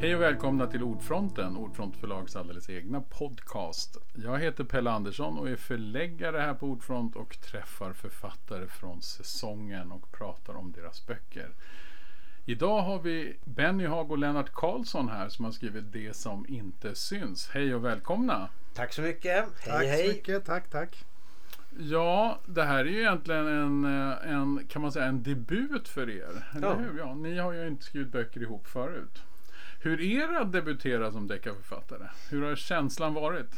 Hej och välkomna till Ordfronten, Ordfront förlags alldeles egna podcast. Jag heter Pelle Andersson och är förläggare här på Ordfront och träffar författare från säsongen och pratar om deras böcker. Idag har vi Benny Hag och Lennart Karlsson här som har skrivit Det som inte syns. Hej och välkomna! Tack så mycket! Hej tack hej! så mycket, tack tack! Ja, det här är ju egentligen en, eh, en, kan man säga, en debut för er. Eller Ja. hur? Ja, ni har ju inte skrivit böcker ihop förut. Hur är det att debutera som deckarförfattare? Hur har känslan varit?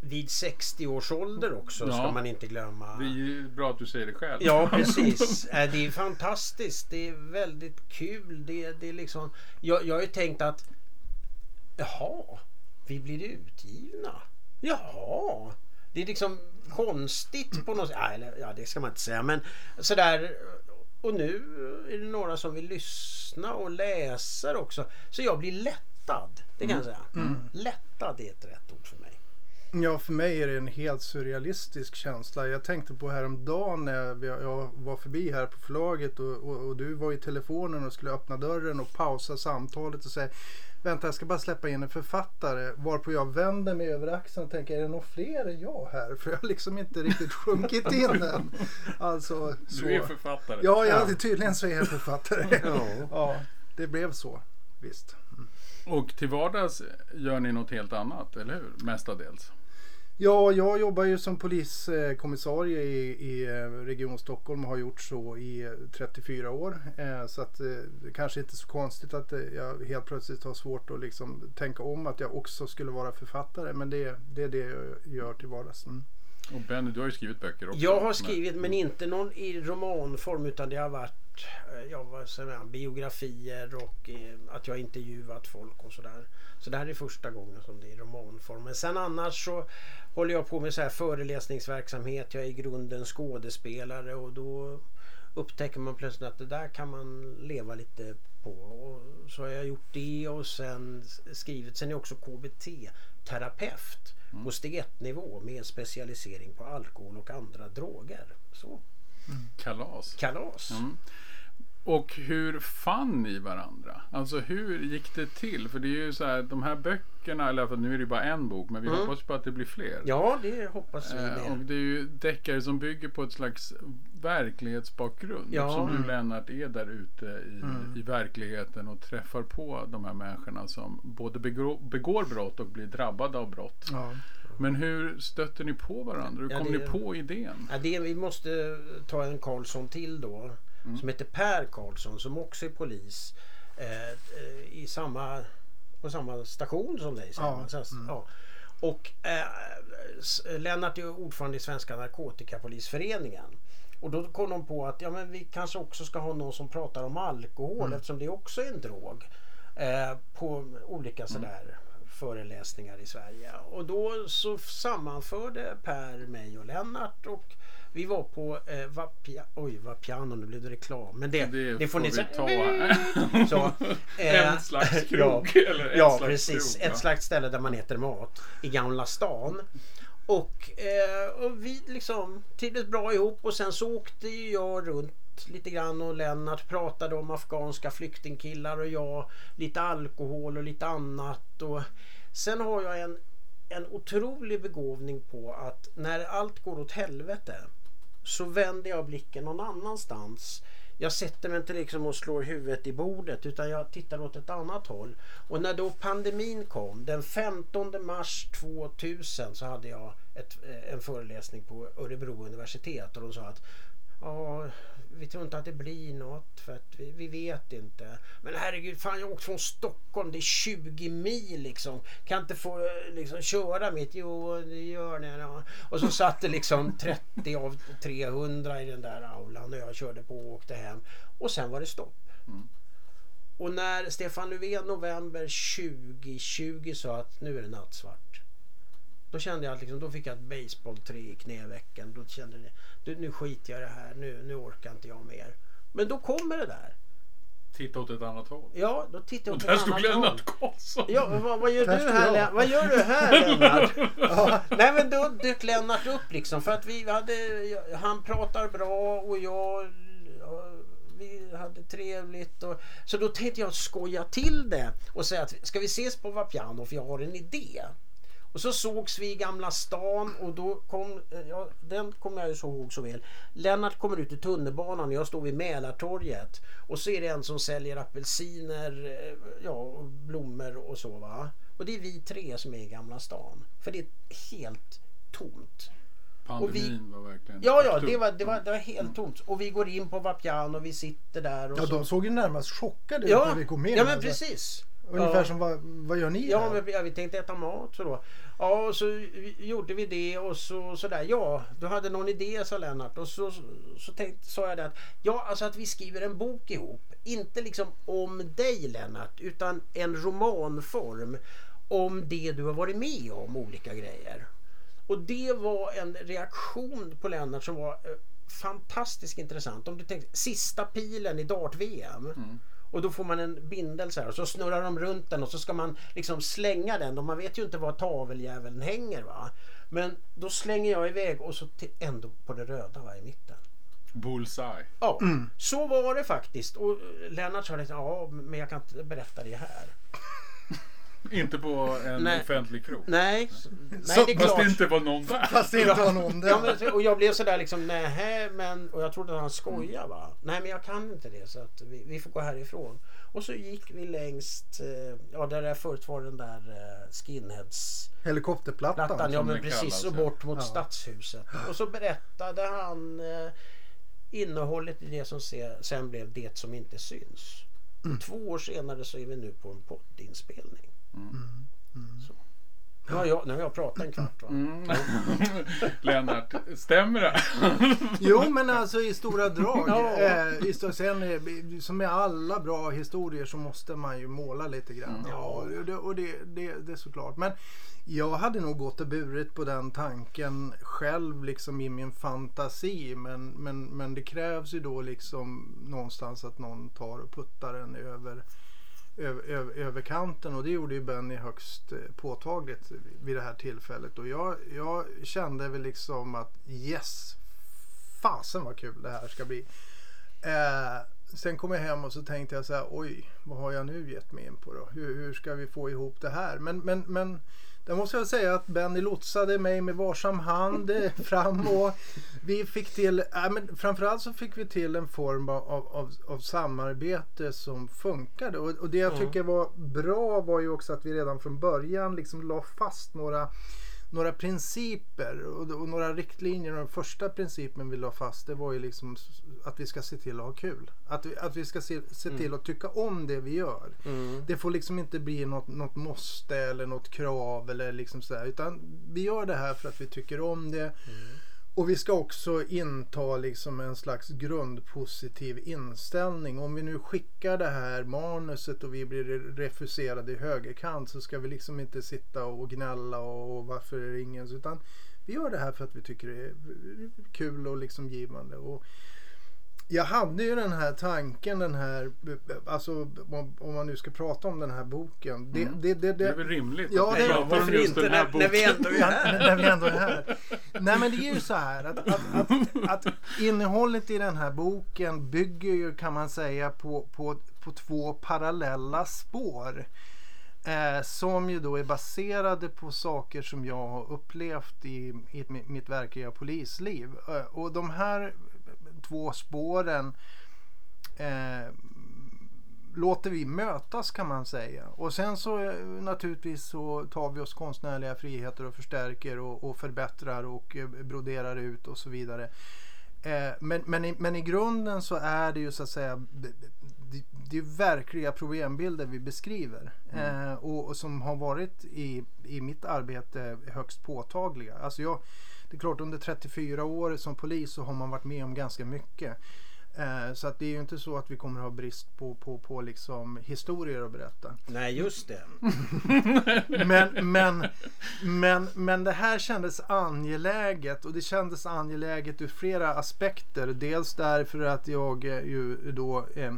Vid 60 års ålder också Ja. ska man inte glömma. Det är bra att du säger det själv. Ja precis. Äh, Det är fantastiskt. Det är väldigt kul. Det, det är liksom... jag, jag har ju tänkt att Jaha, vi blir utgivna. Jaha. Det är liksom konstigt på något sätt. Ja, eller, ja, det ska man inte säga. Men sådär. Och nu är det några som vill lyssna och läsa också. Så jag blir lättad. Det kan jag säga. Lättad är ett rätt ord för mig. Ja, för mig är det en helt surrealistisk känsla. Jag tänkte på häromdagen när jag, jag var förbi här på förlaget och, och, och du var i telefonen och skulle öppna dörren och pausa samtalet och säga Vänta, jag ska bara släppa in en författare. Varpå jag vänder mig över axeln och tänker, är det någon fler än jag här? För jag har liksom inte riktigt sjunkit in än. Alltså, så. Du är författare. Ja, ja, Ja. tydligen så är jag författare. Ja. ja, det blev så. Visst. Och till vardags gör ni något helt annat, eller hur? Mestadels. Ja, jag jobbar ju som poliskommissarie i, i eh, Region Stockholm och har gjort så i eh, 34 år. Eh, Så att eh, det kanske inte är så konstigt att eh, jag helt plötsligt har svårt att liksom tänka om att jag också skulle vara författare. Men det, det är det jag gör till vardags. Mm. Och Benny, du har ju skrivit böcker också. Jag har skrivit men inte någon i romanform utan det har varit eh, ja, vad säger man, biografier och eh, att jag intervjuat folk och sådär. Så det här är första gången som det är i romanform. Men sen annars så håller jag på med så här föreläsningsverksamhet. Jag är i grunden skådespelare och då upptäcker man plötsligt att det där kan man leva lite på. Och så har jag gjort det och sen skrivit. Sen är jag också KBT-terapeut på steg 1 nivå med specialisering på alkohol och andra droger. Så, Kalas. kalas. Mm. Och hur fann ni varandra? Alltså hur gick det till? För det är ju så här, de här böckerna, eller för nu är det ju bara en bok, men vi Mm. hoppas på att det blir fler. Ja, det hoppas vi Eh, och det är ju deckare som bygger på ett slags verklighetsbakgrund. Ja. Som du Mm. Lennart är där ute i, Mm. i verkligheten och träffar på de här människorna som både begår, begår brott och blir drabbade av brott. Ja. Men hur stötte ni på varandra? Hur Ja, kom det- ni på idén? Ja, det, vi måste ta en Karlsson till då. Mm. Som heter Per Karlsson som också är polis. Eh, eh, i samma, på samma station som dig. Ja, mm. ja. Och eh, Lennart är ordförande i Svenska Narkotikapolisföreningen. Och då kom de på att ja, men vi kanske också ska ha någon som pratar om alkohol Mm. eftersom det också är en drog. Eh, på olika sådär föreläsningar i Sverige. Och då så sammanförde Per mig och Lennart och vi var på eh, Vapia, oj Vapiano, nu blev det reklam. Men det, det, får ni ta här. Så, eh, en slags krog. ja. eller ett Ja, slags precis. krog, Ett slags ställe där man äter mat i Gamla stan. Och, eh, och vi liksom trivdes bra ihop och sen så åkte jag runt lite grann och Lennart pratade om afghanska flyktingkillar och jag lite alkohol och lite annat. Och sen har jag en, en otrolig begåvning på att när allt går åt helvete så vänder jag blicken någon annanstans. Jag sätter mig inte liksom och slår huvudet i bordet utan jag tittar åt ett annat håll. Och när då pandemin kom, den 15 mars 2000 så hade jag ett, eh, en föreläsning på Örebro universitet och de sa att Ja, vi tror inte att det blir något för att vi, vi vet inte. Men herregud, fan jag har åkt från Stockholm, det är 20 mil liksom. Kan inte få liksom, köra mitt? Jo, det gör ni. Ja. Och så satt det liksom 30 av 300 i den där aulan och jag körde på och åkte hem. Och sen var det stopp. Mm. Och när Stefan Löfven november 2020 sa att nu är det nattsvart. Då kände jag att liksom, då fick jag ett baseballträ i knävecken. Då kände jag, nu skiter jag i det här, nu, nu orkar inte jag mer. Men då kommer det där. Titta åt ett annat håll. Ja, då tittar jag Och åt där ett stod annat håll. Lennart Karlsson. Ja, vad, vad gör Där du här? jag. Lennart? Vad gör du här Lennart? ja, nej men då dök Lennart upp liksom för att vi hade, han pratar bra och jag, ja, vi hade trevligt. Och, så då tänkte jag skoja till det och säga att ska vi ses på Vapiano för jag har en idé. Och så sågs vi i Gamla stan och då kom, eh, ja, den kommer jag ju så ihåg så väl. Lennart kommer ut i tunnelbanan och jag står vid Mälartorget. Och så är det en som säljer apelsiner, eh, ja, och blommor och så va. Och det är vi tre som är i Gamla stan. För det är helt tomt. Pandemin var verkligen Ja, ja, det var, det var, det var helt tomt. Och vi går in på Vapiano och vi sitter där. Och Ja, så. de såg ju närmast chockade ut ja, när vi kom in. ja, men Alltså, precis. Ungefär Ja. som vad, vad gör ni Ja, men vi, ja, vi tänkte äta mat så då. Ja, och så gjorde vi det och så, så där. Ja, du hade någon idé sa Lennart. Och så, så tänkte, sa jag det att ja, alltså att vi skriver en bok ihop. Inte liksom om dig Lennart, utan en romanform om det du har varit med om, olika grejer. Och det var en reaktion på Lennart som var eh, fantastiskt intressant. Om du tänkte sista pilen i dart-VM. Och då får man en bindel så här och så snurrar de runt den och så ska man liksom slänga den och man vet ju inte var taveljäveln hänger va. Men då slänger jag iväg och så till, ändå på det röda va, i mitten. Bullseye. Ja, så var det faktiskt. Och Lennart sa liksom, ja men jag kan inte berätta det här. Inte på en Nej. offentlig krog. Nej, Så- nej det är Fast klart. det inte var någon där. Fast det inte var någon där. Ja, men, och jag blev sådär liksom, nej men, och jag trodde att han skojade va. Nej men jag kan inte det så att vi, vi får gå härifrån. Och så gick vi längst, eh, ja där det förut var den där eh, skinheads Helikopterplattan. plattan, ja som men den precis kallas, och ja. bort mot Ja. stadshuset. Och så berättade han eh, innehållet i det som se, sen blev Det som inte syns. Mm. Två år senare så är vi nu på en poddinspelning. Mm. Så. Nu har, jag, nu har jag pratat en kvart va? Mm. Lennart, stämmer det? Jo men alltså i stora drag. Ja. eh, i stor, sen, eh, som med alla bra historier så måste man ju måla lite grann. Mm. Ja, och det, och det, det, det är såklart. Men jag hade nog gått och burit på den tanken själv liksom i min fantasi. Men, men, men det krävs ju då liksom någonstans att någon tar och puttar den över över, över, över kanten och det gjorde ju Benny högst eh, påtagligt vid det här tillfället. Och jag, jag kände väl liksom att yes, fasen vad kul det här ska bli. Eh, sen kom jag hem och så tänkte jag så här, oj, vad har jag nu gett mig in på då? Hur, hur ska vi få ihop det här? Men, men, men där måste jag säga att Benny lotsade mig med varsam hand eh, fram och vi fick till, äh, men framförallt så fick vi till en form av, av, av samarbete som funkade. Och, och det jag Mm. tycker var bra var ju också att vi redan från början liksom la fast några några principer och, och några riktlinjer. Och den första principen vi la fast det var ju liksom att vi ska se till att ha kul. Att vi, att vi ska se, se till att tycka om det vi gör. Mm. Det får liksom inte bli något, något måste eller något krav eller liksom sådär. Utan vi gör det här för att vi tycker om det. Och vi ska också inta liksom en slags grundpositiv inställning. Om vi nu skickar det här manuset och vi blir refuserade i högerkant så ska vi liksom inte sitta och gnälla och varför är det ingen. Utan vi gör det här för att vi tycker det är kul och liksom givande. Och jag hade ju den här tanken, den här, alltså om, man nu ska prata om den här boken. Det, Mm. det, det, Det är det, väl rimligt Ja, att det- vi pratar om Varför just inte den här när, när vi boken. ändå är här? när vi ändå är här. Nej men det är ju så här att, att, att, att innehållet i den här boken bygger ju kan man säga på, på, på två parallella spår. Eh, som ju då är baserade på saker som jag har upplevt i, i mitt, mitt verkliga polisliv. Eh, och de här två spåren eh, låter vi mötas kan man säga. Och sen så eh, naturligtvis så tar vi oss konstnärliga friheter och förstärker och, och förbättrar och eh, broderar ut och så vidare. Eh, men, men, i, men i grunden så är det ju så att säga det, det, är verkliga problembilder vi beskriver. Eh, och, och som har varit i, i mitt arbete högst påtagliga. Alltså jag, det är klart under 34 år som polis så har man varit med om ganska mycket. Eh, så att det är ju inte så att vi kommer ha brist på, på, på liksom historier att berätta. Nej just det. Men, men, men, men det här kändes angeläget och det kändes angeläget ur flera aspekter. Dels därför att jag eh, ju då eh, eh,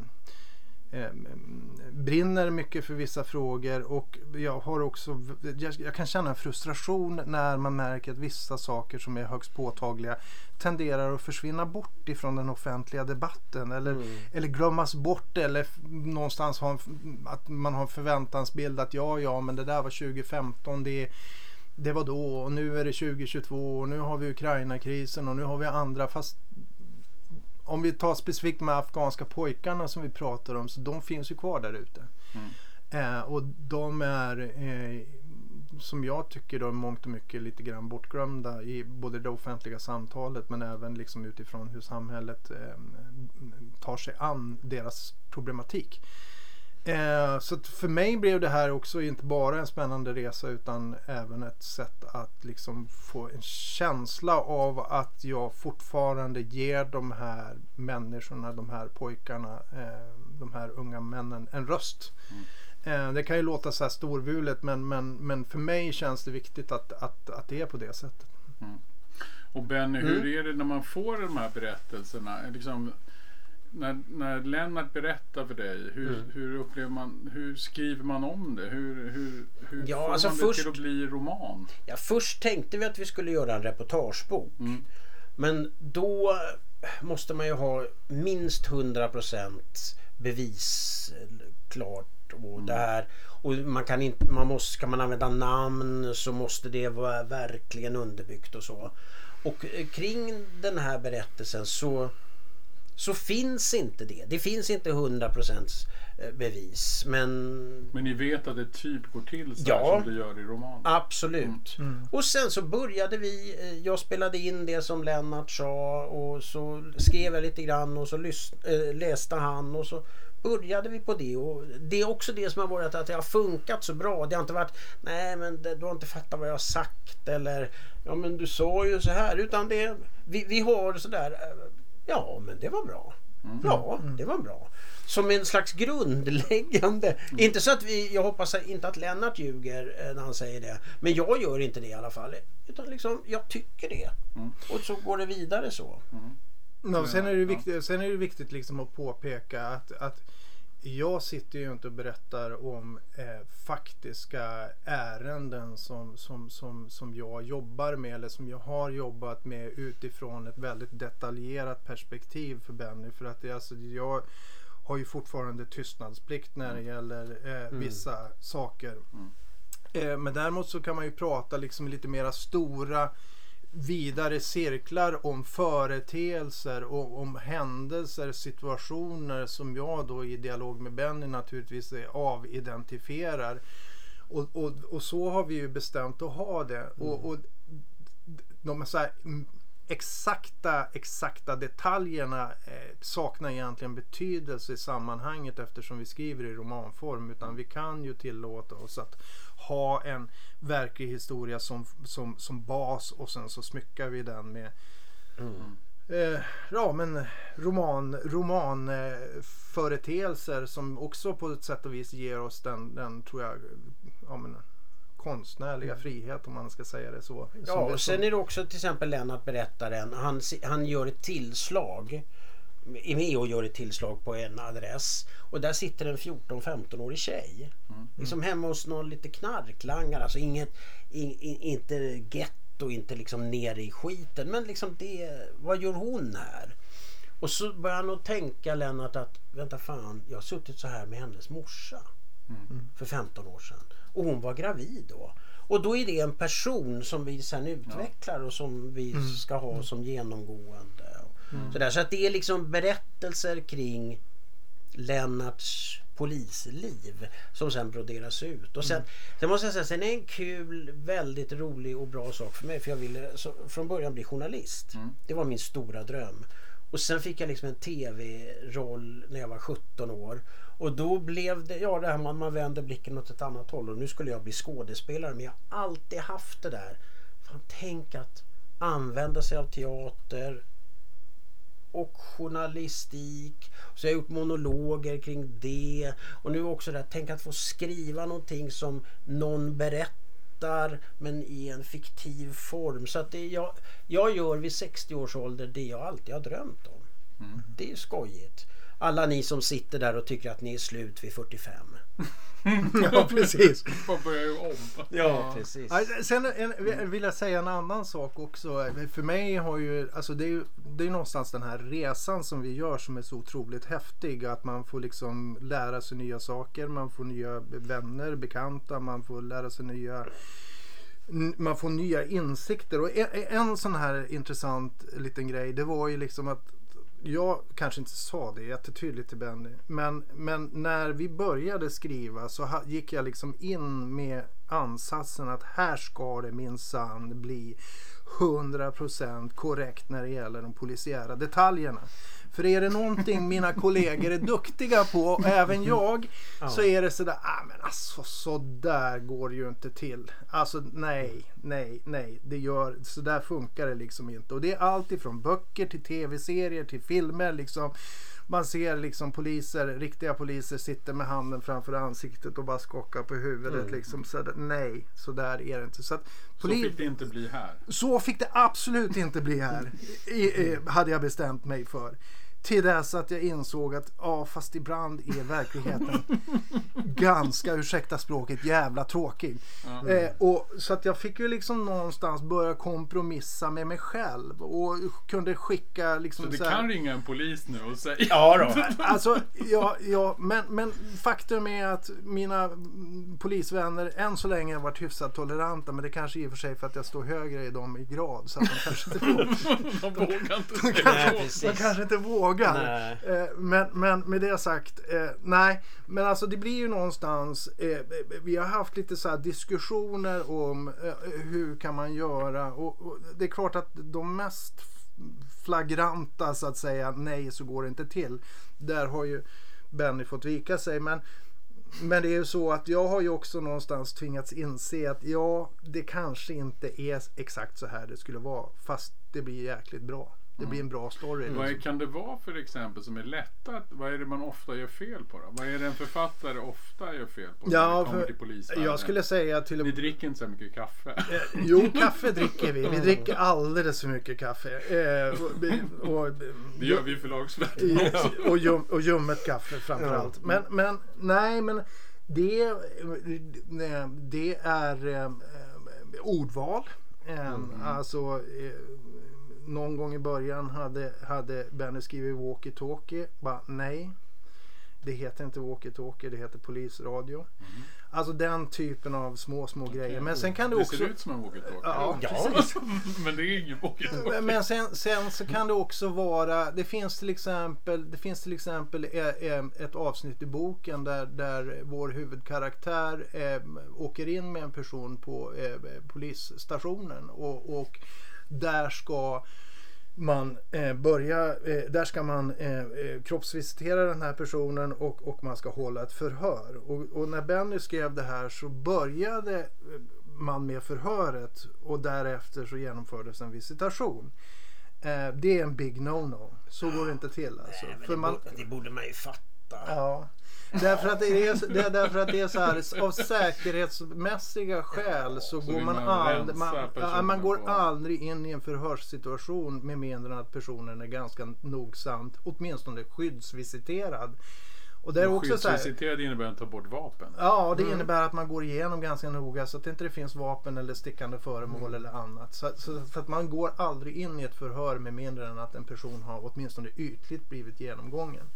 brinner mycket för vissa frågor och jag har också, jag, kan känna en frustration när man märker att vissa saker som är högst påtagliga tenderar att försvinna bort ifrån den offentliga debatten eller, mm. eller glömmas bort eller någonstans en, att man har en förväntansbild att ja, ja, men det där var 2015, det det var då och nu är det 2022 och nu har vi Ukraina-krisen och nu har vi andra fast om vi tar specifikt med afghanska pojkarna som vi pratar om så de finns ju kvar där ute. Mm. Eh, och de är eh, som jag tycker då mångt och mycket lite grann bortglömda i både det offentliga samtalet men även liksom utifrån hur samhället eh, tar sig an deras problematik. Eh, så för mig blev det här också inte bara en spännande resa utan även ett sätt att liksom få en känsla av att jag fortfarande ger de här människorna, de här pojkarna, eh, de här unga männen en röst. Mm. Eh, det kan ju låta så här storvulet men, men, men för mig känns det viktigt att, att, att det är på det sättet. Mm. Och Benny, hur mm. är det när man får de här berättelserna? Liksom, när, när Lennart berättar för dig, hur, mm. hur upplever man, hur skriver man om det? Hur, hur, hur ja, får alltså man det först, till att bli roman? Ja, först tänkte vi att vi skulle göra en reportagebok. Mm. Men då måste man ju ha minst 100% bevis klart. Och, mm. det och man kan inte, man måste, ska man använda namn så måste det vara verkligen underbyggt och så. Och eh, kring den här berättelsen så så finns inte det. Det finns inte 100% eh, bevis. Men, men ni vet att det typ går till så ja, som det gör i romanen? Absolut. Mm. Mm. Och sen så började vi. Eh, jag spelade in det som Lennart sa och så skrev jag lite grann och så äh, läste han och så började vi på det. Och det är också det som har varit att det har funkat så bra. Det har inte varit nej men du har inte fattat vad jag har sagt eller ja men du sa ju så här. Utan det, vi, vi har sådär Ja, men det var bra. Mm. Ja, det var bra. Som en slags grundläggande. Mm. Inte så att vi, jag hoppas inte att Lennart ljuger eh, när han säger det. Men jag gör inte det i alla fall. Utan liksom, jag tycker det. Mm. Och så går det vidare så. Mm. No, sen, är det viktigt, sen är det viktigt liksom att påpeka att, att jag sitter ju inte och berättar om eh, faktiska ärenden som, som, som, som jag jobbar med eller som jag har jobbat med utifrån ett väldigt detaljerat perspektiv för Benny. För att det, alltså, jag har ju fortfarande tystnadsplikt när det mm. gäller eh, mm. vissa mm. saker. Mm. Eh, men däremot så kan man ju prata liksom lite mera stora vidare cirklar om företeelser och om händelser, situationer som jag då i dialog med Benny naturligtvis avidentifierar. Och, och, och så har vi ju bestämt att ha det. Mm. Och, och de så här, exakta, exakta detaljerna eh, saknar egentligen betydelse i sammanhanget eftersom vi skriver i romanform. Utan vi kan ju tillåta oss att ha en verklig historia som, som, som bas och sen så smyckar vi den med mm. eh, ja, men roman, eh, som också på ett sätt och vis ger oss den, den tror jag, ja, men, konstnärliga mm. frihet om man ska säga det så. Ja, och sen är det också till exempel Lennart berättaren. Han, han gör ett tillslag är med och gör ett tillslag på en adress och där sitter en 14-15-årig tjej. Mm. Liksom hemma hos någon lite knarklangare. Alltså inget, in, in, inte getto, inte liksom nere i skiten. Men liksom det, vad gör hon här? Och så börjar han att tänka Lennart att vänta fan, jag har suttit så här med hennes morsa. Mm. För 15 år sedan. Och hon var gravid då. Och då är det en person som vi sen utvecklar och som vi mm. ska ha som genomgående. Mm. Sådär. Så att det är liksom berättelser kring Lennarts polisliv som sen broderas ut. Och sen, mm. sen måste jag säga, sen är en kul, väldigt rolig och bra sak för mig. För jag ville så, från början bli journalist. Mm. Det var min stora dröm. Och sen fick jag liksom en tv-roll när jag var 17 år. Och då blev det, ja det här man, man vänder blicken åt ett annat håll. Och nu skulle jag bli skådespelare. Men jag har alltid haft det där. Fan, tänk att använda sig av teater, och journalistik. Så jag har gjort monologer kring det. Och nu också det här, tänk att få skriva någonting som någon berättar men i en fiktiv form. Så att det jag, jag gör vid 60 års ålder det jag alltid har drömt om. Mm. Det är skojigt. Alla ni som sitter där och tycker att ni är slut vid 45. ja, precis. Man börjar om. Ja, precis. Ja, Sen en, vill jag säga en annan sak också. För mig har ju, alltså det är ju det är någonstans den här resan som vi gör som är så otroligt häftig. Att man får liksom lära sig nya saker, man får nya vänner, bekanta, man får lära sig nya man får nya insikter. Och en, en sån här intressant liten grej det var ju liksom att jag kanske inte sa det jättetydligt till Benny. Men, men när vi började skriva så gick jag liksom in med ansatsen att här ska det minsann bli 100% korrekt när det gäller de polisiära detaljerna. För är det någonting mina kollegor är duktiga på, och även jag, så är det sådär, ah, men alltså så där går det ju inte till. Alltså nej, nej, nej, det gör, så där funkar det liksom inte. Och det är allt ifrån böcker till tv-serier till filmer liksom. Man ser liksom poliser, riktiga poliser sitter med handen framför ansiktet och bara skakar på huvudet liksom. Så där, nej, så där är det inte. Så, att, Så fick det inte bli här. så fick det absolut inte bli här. I, i, hade jag bestämt mig för. Till dess att jag insåg att ja, fast ibland är verkligheten ganska, ursäkta språket, jävla tråkig. Eh, och, så att jag fick ju liksom någonstans börja kompromissa med mig själv och kunde skicka liksom Så du så här- kan ringa en polis nu och säga. Ja då. Alltså, ja, ja men, men faktum är att mina mm, polisvänner än så länge har varit hyfsat toleranta. Men det kanske i och för sig för att jag står högre i dem i grad. Så att de kanske inte, De vågar säga Nej, så. precis. de kanske inte vågar. Nej. Eh, Men, men med det sagt, eh, nej. Men alltså det blir ju någonstans, eh, vi har haft lite så diskussioner om hur kan man göra. Och, och det är klart att de mest flagranta så att säga, nej så går det inte till. Där har ju Benny fått vika sig. Men, men det är ju så att jag har ju också någonstans tvingats inse att ja, det kanske inte är exakt så här det skulle vara. Fast det blir jäkligt bra. Det blir en bra story. Vad liksom. kan det vara för exempel som är lätta? Vad är det man ofta gör fel på då? Vad är det en författare ofta gör fel på? när Ja, det kommer till polisvärlden? jag skulle säga till Ni dricker inte så mycket kaffe. Eh, Jo, kaffe dricker vi. Vi dricker alldeles för mycket kaffe. Eh, och, och, Det gör vi i förlagsvärlden och, ljum, och ljummet kaffe framförallt. Men, men nej, men det, det är eh, ordval. Eh, Alltså eh, någon gång i början hade, hade Benny skrivit walkie-talkie. Bara nej. Det heter inte walkie-talkie, det heter polisradio. Alltså den typen av små, små grejer. Men sen kan det Det också... ser ut som en walkie-talkie. Ja, Ja. precis. Men det är ingen walkie-talkie. Men sen, sen så kan det också vara, det finns till exempel, det finns till exempel eh, eh, ett avsnitt i boken där, där vår huvudkaraktär eh, åker in med en person på polisstationen och, och där ska man eh, börja, eh, där ska man eh, eh, kroppsvisitera den här personen och, och man ska hålla ett förhör. Och, och när Benny skrev det här så började eh, man med förhöret och därefter så genomfördes en visitation. Eh, det är en big no-no. Så går det inte till alltså. Nej, det, man, borde, det borde man ju fatta. Ja. Därför att det är, det är, därför att det är så här av säkerhetsmässiga skäl så, Så går man, man aldrig, man, man går på- aldrig in i en förhörssituation med mindre än att personen är ganska nogsamt, åtminstone skyddsvisiterad. Och det är också så här, innebär att ta bort vapen. Ja, det innebär att man går igenom ganska noga så att det inte finns vapen eller stickande föremål eller annat. Så, så, så att man går aldrig in i ett förhör med mindre än att en person har åtminstone ytligt blivit genomgången.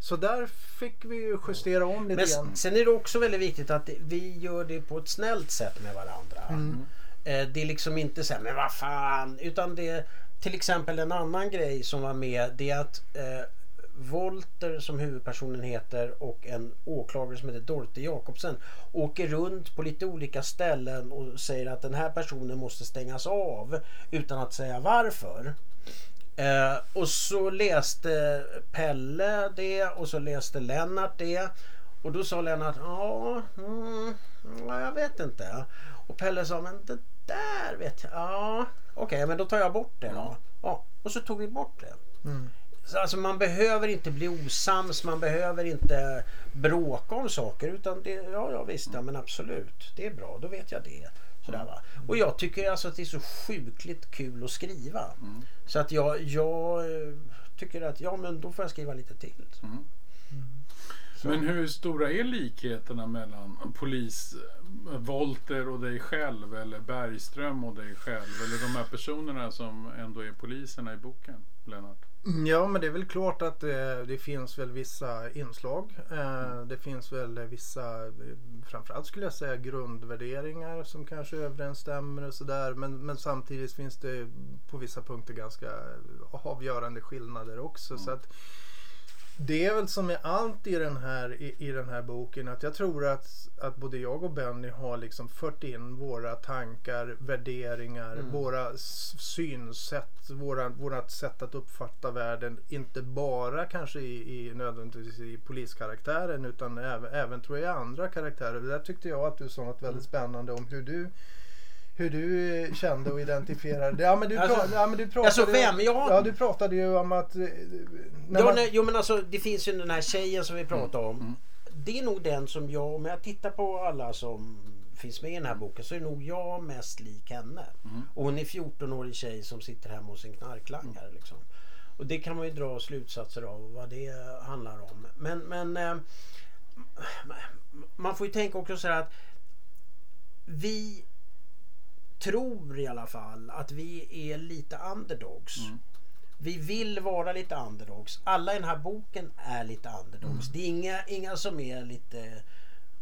Så där fick vi ju justera om lite grann. sen är det också väldigt viktigt att vi gör det på ett snällt sätt med varandra. Mm. Eh, Det är liksom inte så här, men vad fan. Utan det till exempel en annan grej som var med. Det är att eh, Volter som huvudpersonen heter och en åklagare som heter Dorte Jakobsen åker runt på lite olika ställen och säger att den här personen måste stängas av utan att säga varför. Eh, och så läste Pelle det och så läste Lennart det. Och då sa Lennart, ja, mm, ja jag vet inte. Och Pelle sa, men det där vet jag, ja, okej, men då tar jag bort det då. Ja, och så tog vi bort det. Så alltså man behöver inte bli osams, man behöver inte bråka om saker utan det, ja, ja visst, ja, men absolut, det är bra, då vet jag det. Sådär, va? Och jag tycker alltså att det är så sjukligt kul att skriva. Så att jag, jag eh, tycker att ja men då får jag skriva lite till. Mm. Men hur stora är likheterna mellan polis Volter och dig själv eller Bergström och dig själv eller de här personerna som ändå är poliserna i boken, Lennart? Ja men det är väl klart att det, det finns väl vissa inslag. Eh, det finns väl vissa, eh, framförallt skulle jag säga grundvärderingar som kanske överensstämmer och sådär. Men, men samtidigt finns det på vissa punkter ganska avgörande skillnader också. Mm. Så att, det är väl som med allt i den här, i, i den här boken att jag tror att, att både jag och Benny har liksom fört in våra tankar, värderingar, Mm. våra synsätt, våra, vårat sätt att uppfatta världen. Inte bara kanske i, i nödvändigtvis i poliskaraktären utan även, även tror jag i andra karaktärer. Det där tyckte jag att du sa något väldigt Mm. spännande om hur du hur du eh, kände och identifierade. Ja men du, Alltså- pra- ja, men du pratade alltså vem? Jag- Ja du pratade ju om att... eh, när Ja, man- nej, jo men alltså det finns ju den här tjejen som vi pratade om. Det är nog den som jag, om jag tittar på alla som finns med i den här boken så är nog jag mest lik henne. Och hon är 14-årig tjej som sitter hemma hos en knarklangare. Liksom. Och det kan man ju dra slutsatser av vad det handlar om. Men, men eh, man får ju tänka också så här att vi tror i alla fall att vi är lite underdogs. Vi vill vara lite underdogs. Alla i den här boken är lite underdogs. Det är inga, inga som är lite...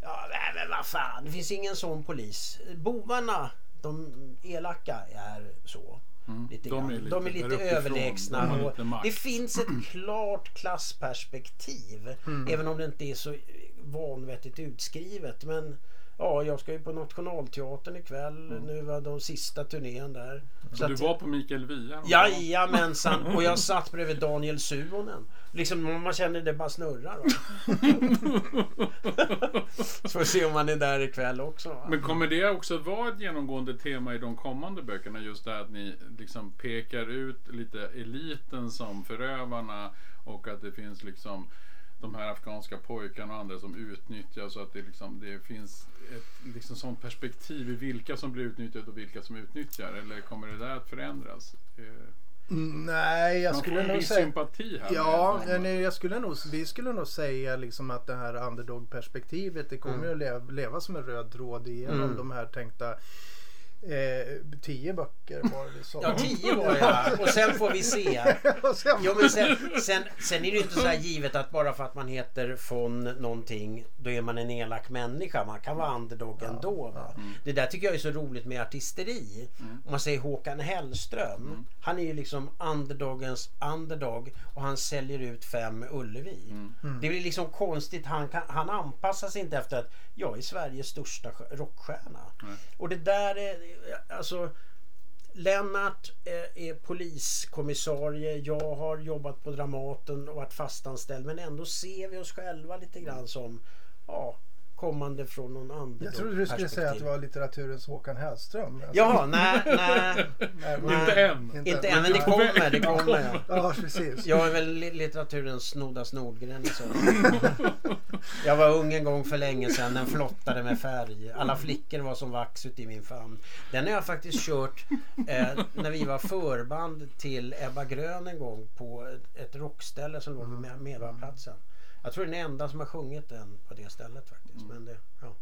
Ja, nej, men vad fan. Det finns ingen sån polis. Bovarna, de elaka, är så. Lite De är lite de är lite överlägsna. De lite det finns ett klart klassperspektiv. Även om det inte är så vanvettigt utskrivet. Men ja, jag ska ju på Nationalteatern ikväll. Nu var de sista turnén där. Så du att- var på Mikael Wiehe? Jajamensan! Och jag satt bredvid Daniel Suhonen. Liksom man känner det bara snurrar. Så får se om han är där ikväll också. va? Men kommer det också vara ett genomgående tema i de kommande böckerna? Just det att ni liksom pekar ut lite eliten som förövarna och att det finns liksom de här afghanska pojkarna och andra som utnyttjas så att det, liksom, det finns ett liksom sånt perspektiv i vilka som blir utnyttjade och vilka som utnyttjar eller kommer det där att förändras? Mm, Nej, jag Man skulle nog säga... sympati här. Ja, nej, jag skulle nog, vi skulle nog säga liksom att det här underdog-perspektivet det kommer att leva, leva som en röd tråd igenom Mm. de här tänkta eh, tio böcker var det sa. Ja, tio var det här. Och sen får vi se. Sen- Jo, men sen, sen, sen är det ju inte så här givet att bara för att man heter von någonting då är man en elak människa. Man kan vara underdog ändå. Va? Det där tycker jag är så roligt med artisteri. Om man säger Håkan Hellström. Han är ju liksom underdogens underdog och han säljer ut fem Ullevi. Det blir liksom konstigt. Han, kan, han anpassar sig inte efter att jag är Sveriges största rockstjärna. Och det där är alltså Lennart eh, är poliskommissarie. Jag har jobbat på Dramaten och varit fastanställd. Men ändå ser vi oss själva lite grann som ja, kommande från någon annan Jag trodde du skulle säga att det var litteraturens Håkan Hellström. Alltså, Jaha, nej, nej. nej, nej. Inte än. Inte än, men det kommer. Det kommer ja. Ja, precis. Jag är väl li- litteraturens Snoddas Nordgren. Så. Jag var ung en gång för länge sedan. Den flottade med färg. Alla flickor var som vax ute i min famn. Den har jag faktiskt kört eh, när vi var förband till Ebba Grön en gång på ett, rockställe som låg vid Medborgarplatsen. Jag tror den enda som har sjungit den på det stället faktiskt. Men det, ja,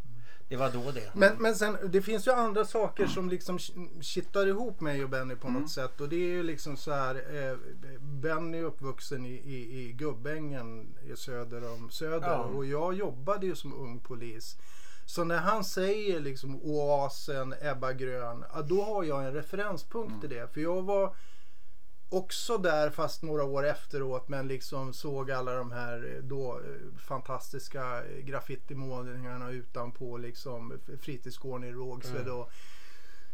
det var då det. Men, men sen, det finns ju andra saker som liksom ki- kittar ihop mig och Benny på något sätt. Och det är ju liksom så här. Eh, Benny är uppvuxen i, i, i Gubbängen i söder om Söder. Ja. Och jag jobbade ju som ung polis. Så när han säger liksom Oasen, Ebba Grön. Ja, då har jag en referenspunkt i det. För jag var också där fast några år efteråt men liksom såg alla de här eh, då eh, fantastiska eh, graffitimålningarna utanpå liksom fritidsgården i Rågsved och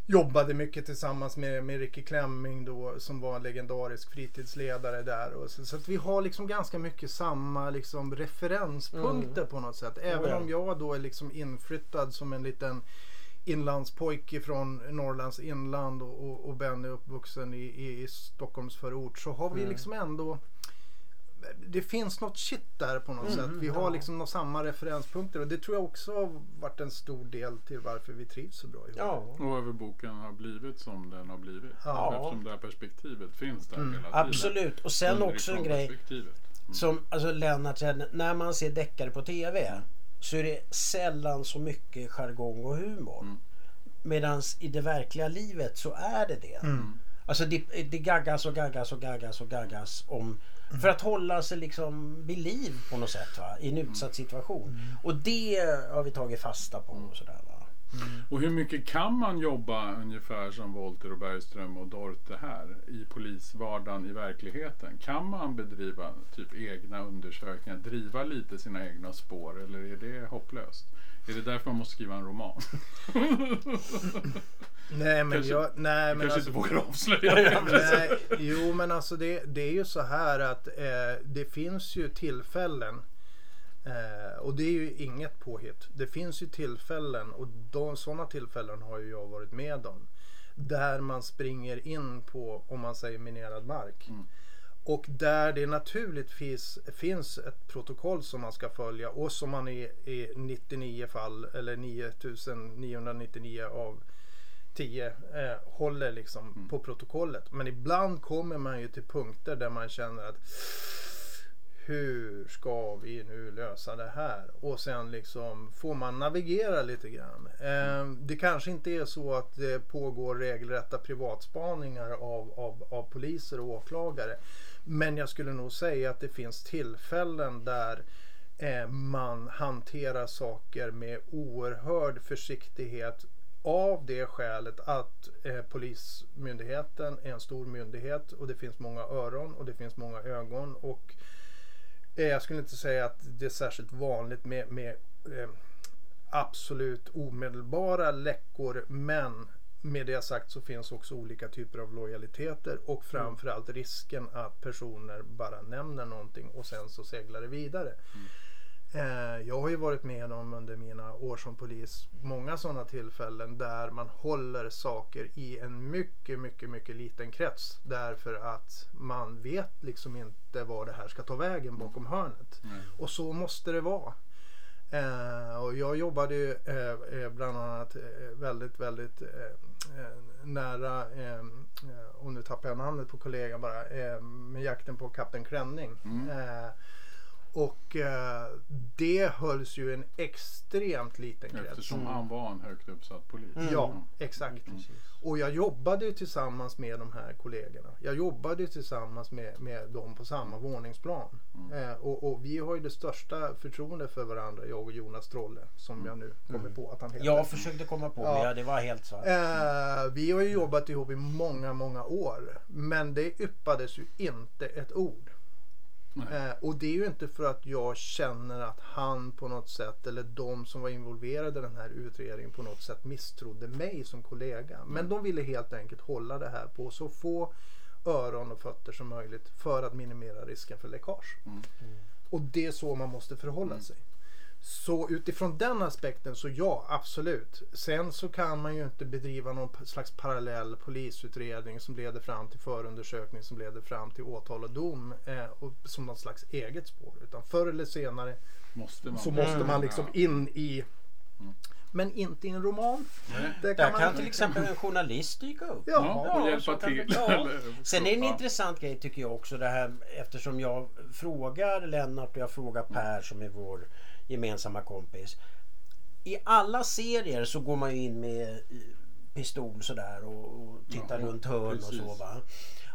jobbade mycket tillsammans med, med Ricky Klemming då som var en legendarisk fritidsledare där. Och så, så vi har liksom ganska mycket samma liksom referenspunkter på något sätt. Även ja. om jag då är liksom inflyttad som en liten inlandspojke från Norrlands inland och, och, och Ben är uppvuxen i, i, i Stockholms förort så har vi liksom ändå det finns något shit där på något Mm, sätt. Vi har ja. liksom nå- samma referenspunkter och det tror jag också har varit en stor del till varför vi trivs så bra ihop. Ja. Och varför boken har blivit som den har blivit. Ja. Eftersom det här perspektivet finns där Mm. hela tiden. Absolut. Och sen också en grej. Mm. som alltså Lennart säger, när man ser deckare på TV så är det sällan så mycket jargong och humor. Mm. Medan i det verkliga livet så är det det. Mm. Alltså det, det gaggas och gaggas och gaggas och gaggas om för att hålla sig liksom vid liv på något sätt va? i en utsatt situation. Och det har vi tagit fasta på. Och sådär, va? Och hur mycket kan man jobba ungefär som Volter och Bergström och Dorte här i polisvardagen i verkligheten? Kan man bedriva typ egna undersökningar, driva lite sina egna spår eller är det hopplöst? Är det därför man måste skriva en roman? Nej men Kanske- jag, nej men Kanske alltså, inte vågar avslöja det. nej, jo men alltså det, det är ju så här att eh, det finns ju tillfällen eh, och det är ju inget påhitt. Det finns ju tillfällen och de, sådana tillfällen har ju jag varit med om. Där man springer in på, om man säger minerad mark. Mm. Och där det naturligtvis finns ett protokoll som man ska följa och som man i, i 99 fall eller 9999 av 10 eh, håller liksom på protokollet. Men ibland kommer man ju till punkter där man känner att hur ska vi nu lösa det här? Och sen liksom får man navigera lite grann. Ehm, det kanske inte är så att det pågår regelrätta privatspaningar av, av, av poliser och åklagare. Men jag skulle nog säga att det finns tillfällen där eh, man hanterar saker med oerhörd försiktighet av det skälet att eh, Polismyndigheten är en stor myndighet och det finns många öron och det finns många ögon. Och jag skulle inte säga att det är särskilt vanligt med, med eh, absolut omedelbara läckor men med det sagt så finns också olika typer av lojaliteter och framförallt risken att personer bara nämner någonting och sen så seglar det vidare. Eh, Jag har ju varit med om under mina år som polis många sådana tillfällen där man håller saker i en mycket, mycket, mycket liten krets. Därför att man vet liksom inte var det här ska ta vägen bakom hörnet. Nej. Och så måste det vara. Eh, och jag jobbade ju eh, eh, bland annat eh, väldigt, väldigt eh, eh, nära, eh, eh, och nu tappar jag namnet på kollegan bara, eh, med jakten på Kapten Klänning. Mm. Och eh, det hölls ju en extremt liten krets. Eftersom han var en högt uppsatt polis. Ja, exakt. Och jag jobbade ju tillsammans med de här kollegorna. Jag jobbade ju tillsammans med, med dem på samma våningsplan. Eh, och, och vi har ju det största förtroendet för varandra, jag och Jonas Trolle, som jag nu kommer på att han heter. Jag försökte komma på Ja. men det var helt så. Eh, vi har ju jobbat ihop i många, många år. Men det yppades ju inte ett ord. Nej. Eh, och det är ju inte för att jag känner att han på något sätt eller de som var involverade i den här utredningen på något sätt misstrodde mig som kollega. Men de ville helt enkelt hålla det här på så få öron och fötter som möjligt för att minimera risken för läckage. Mm. Och det är så man måste förhålla sig. Så utifrån den aspekten så ja, absolut. Sen så kan man ju inte bedriva någon slags parallell polisutredning som leder fram till förundersökning som leder fram till åtal och dom eh, och som något slags eget spår. Utan förr eller senare Måste man. så måste Mm. man liksom Ja. in i Mm. Men inte i en roman. Nej. Det Där man- kan till exempel en journalist dyka upp. Ja, Ja, och hjälpa kan till. ja. Sen är det en intressant grej tycker jag också det här eftersom jag frågar Lennart och jag frågar Per som är vår gemensamma kompis. I alla serier så går man ju in med eh, pistol sådär och, och tittar Ja, runt hörn och så precis. va.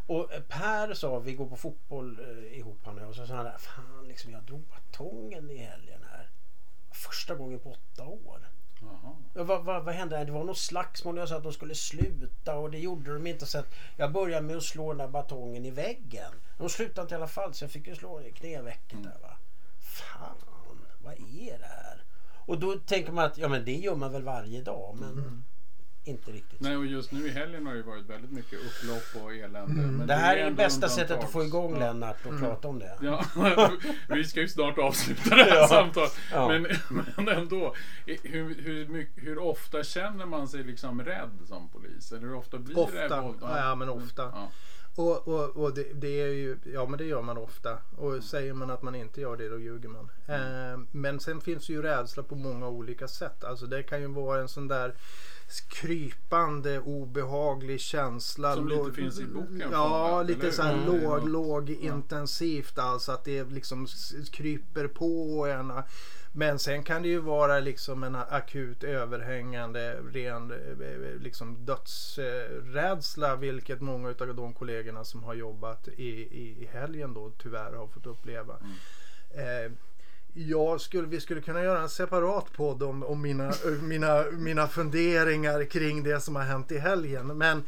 Och eh, Per sa, vi går på fotboll eh, ihop han och jag, och så sa han fan liksom jag drog batongen i helgen här. Första gången på åtta år. Jaha. Ja, vad, vad, vad hände? Det var något slagsmål. Jag sa att de skulle sluta och det gjorde de inte. Så att jag började med att slå den där batongen i väggen. De slutade inte i alla fall så jag fick ju slå i knävecket där va. Fan, vad är det här? Och då tänker man att ja men det gör man väl varje dag men mm inte riktigt. Nej, och just nu i helgen har det ju varit väldigt mycket upplopp och elände. Men Mm. det här är det bästa sättet att få igång Ja. Lennart och prata om det. Ja, vi ska ju snart avsluta det här Ja. samtalet. Ja. Men, men ändå, hur, hur, hur ofta känner man sig liksom rädd som polis? Eller hur ofta blir det Ofta. våld? Ja, men ofta. Ja. Och, och, och det, det är ju, ja men det gör man ofta. Och säger man att man inte gör det då ljuger man. Eh, men sen finns ju rädsla på många olika sätt. Alltså det kan ju vara en sån där krypande obehaglig känsla. Som lite finns i boken, Ja, fångat, lite så här hur? låg, låg intensivt. Alltså att det liksom kryper på en. Men sen kan det ju vara liksom en akut överhängande ren eh, liksom dödsrädsla. Vilket många av de kollegorna som har jobbat i, i, i helgen då tyvärr har fått uppleva. Eh, jag skulle, vi skulle kunna göra en separat podd om, om mina, mina, mina funderingar kring det som har hänt i helgen. Men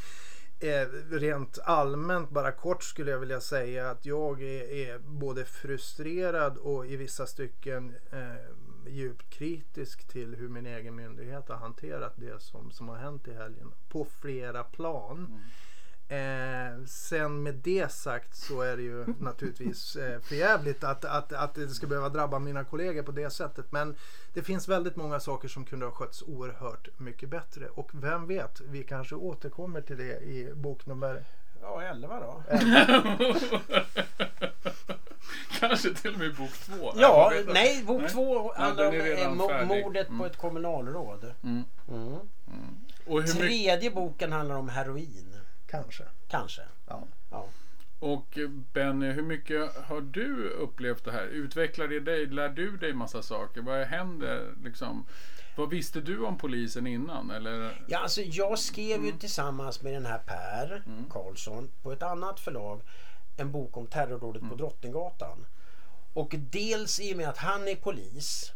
eh, rent allmänt, bara kort skulle jag vilja säga att jag är, är både frustrerad och i vissa stycken eh, djupt kritisk till hur min egen myndighet har hanterat det som, som har hänt i helgen. På flera plan. Mm. Eh, sen med det sagt så är det ju naturligtvis eh, förjävligt att, att, att det ska behöva drabba mina kollegor på det sättet. Men det finns väldigt många saker som kunde ha skötts oerhört mycket bättre. Och vem vet, vi kanske återkommer till det i bok nummer... Ja, 11 då. Kanske till och med bok två. Ja, nej, bok Nej. två handlar om eh, mordet Mm. på ett kommunalråd. Mm. Mm. Och, hur mycket, Tredje boken handlar om heroin. Kanske. Kanske. Ja. Ja. och eh, Benny, hur mycket har du upplevt det här? Utvecklar det dig? Lär du dig massa saker? Vad händer liksom? Vad visste du om polisen innan? Eller? Ja, alltså jag skrev ju tillsammans med den här Per Karlsson på ett annat förlag en bok om terrordådet på Drottninggatan. Och dels i och med att han är polis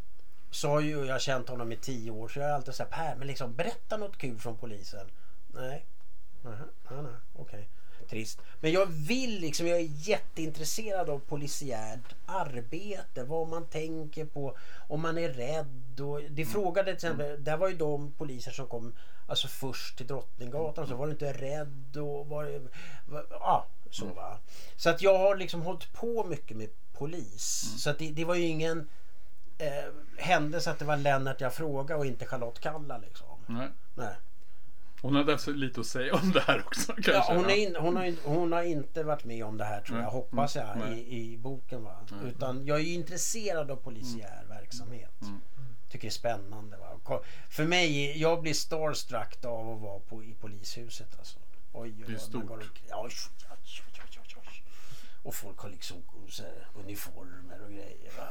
så har ju jag känt honom i tio år så jag har alltid sagt Per, men liksom berätta något kul från polisen. Nej, nej, nej, nej. okej. Trist. Men jag vill liksom, jag är jätteintresserad av polisiärt arbete. Vad man tänker på, om man är rädd. Och det frågade till exempel, där var ju de poliser som kom alltså först till Drottninggatan. Så var du inte rädd och var, var ja, så va. Så att jag har liksom hållit på mycket med polis. Så att det, det var ju ingen eh, händelse att det var Lennart jag frågade och inte Charlotte Kalla liksom. Nej. Nej. Hon hade alltså lite att säga om det här också kanske? Ja, hon, in, hon, har, in- hon har inte varit med om det här tror jag, Nej. hoppas jag, Mm. i, i boken. Va? Utan jag är ju intresserad av polisiär verksamhet. Mm. Tycker det är spännande. Va? För mig, jag blir starstruck av att vara på, i polishuset. Alltså. Oj, Det är stort. går Ja, oj, oj, oj. Och folk har liksom så här, uniformer och grejer. Va?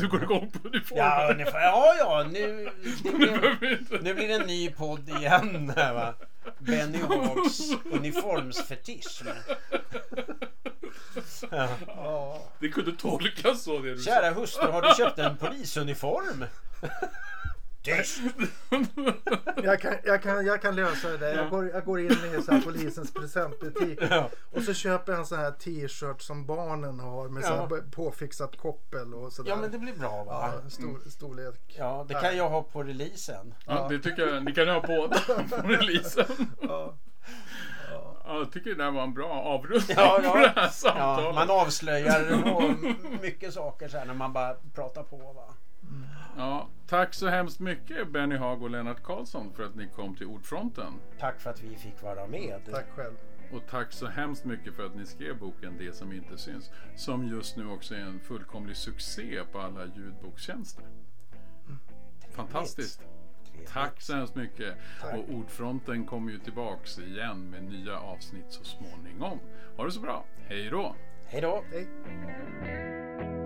Du går igång på uniformen? Ja, ungefär. Ja, ja, nu, det Nu blir det en ny podd igen. Här, va? Benny Hags uniformsfetisch. Ja. Ja. Det kunde tolkas så det du. Kära hustru, har du köpt en polisuniform? Tyst! Jag, kan, jag, kan, jag kan lösa det där. Jag går, jag går in i så här polisens presentbutik. Ja. Och så köper jag en sån här t-shirt som barnen har med så Ja. här påfixat koppel och sådär. ja, men det blir bra va? Ja, stor, storlek. Ja, det kan jag ha på releasen. Ja, det tycker jag. Ni kan ha båda på releasen. Ja. Ja, jag tycker det där var en bra avrundning Ja, ja. på det här Ja, samtalet. man avslöjar mycket saker så här när man bara pratar på. Va? Ja, tack så hemskt mycket Benny Haag och Lennart Karlsson för att ni kom till Ordfronten. Tack för att vi fick vara med. Tack själv. Och tack så hemskt mycket för att ni skrev boken Det som inte syns. Som just nu också är en fullkomlig succé på alla ljudbokstjänster. Fantastiskt. Trevligt. Tack så hemskt mycket. Och Ordfronten kommer ju tillbaks igen med nya avsnitt så småningom. Ha det så bra. Hej då! Hej då! Hej.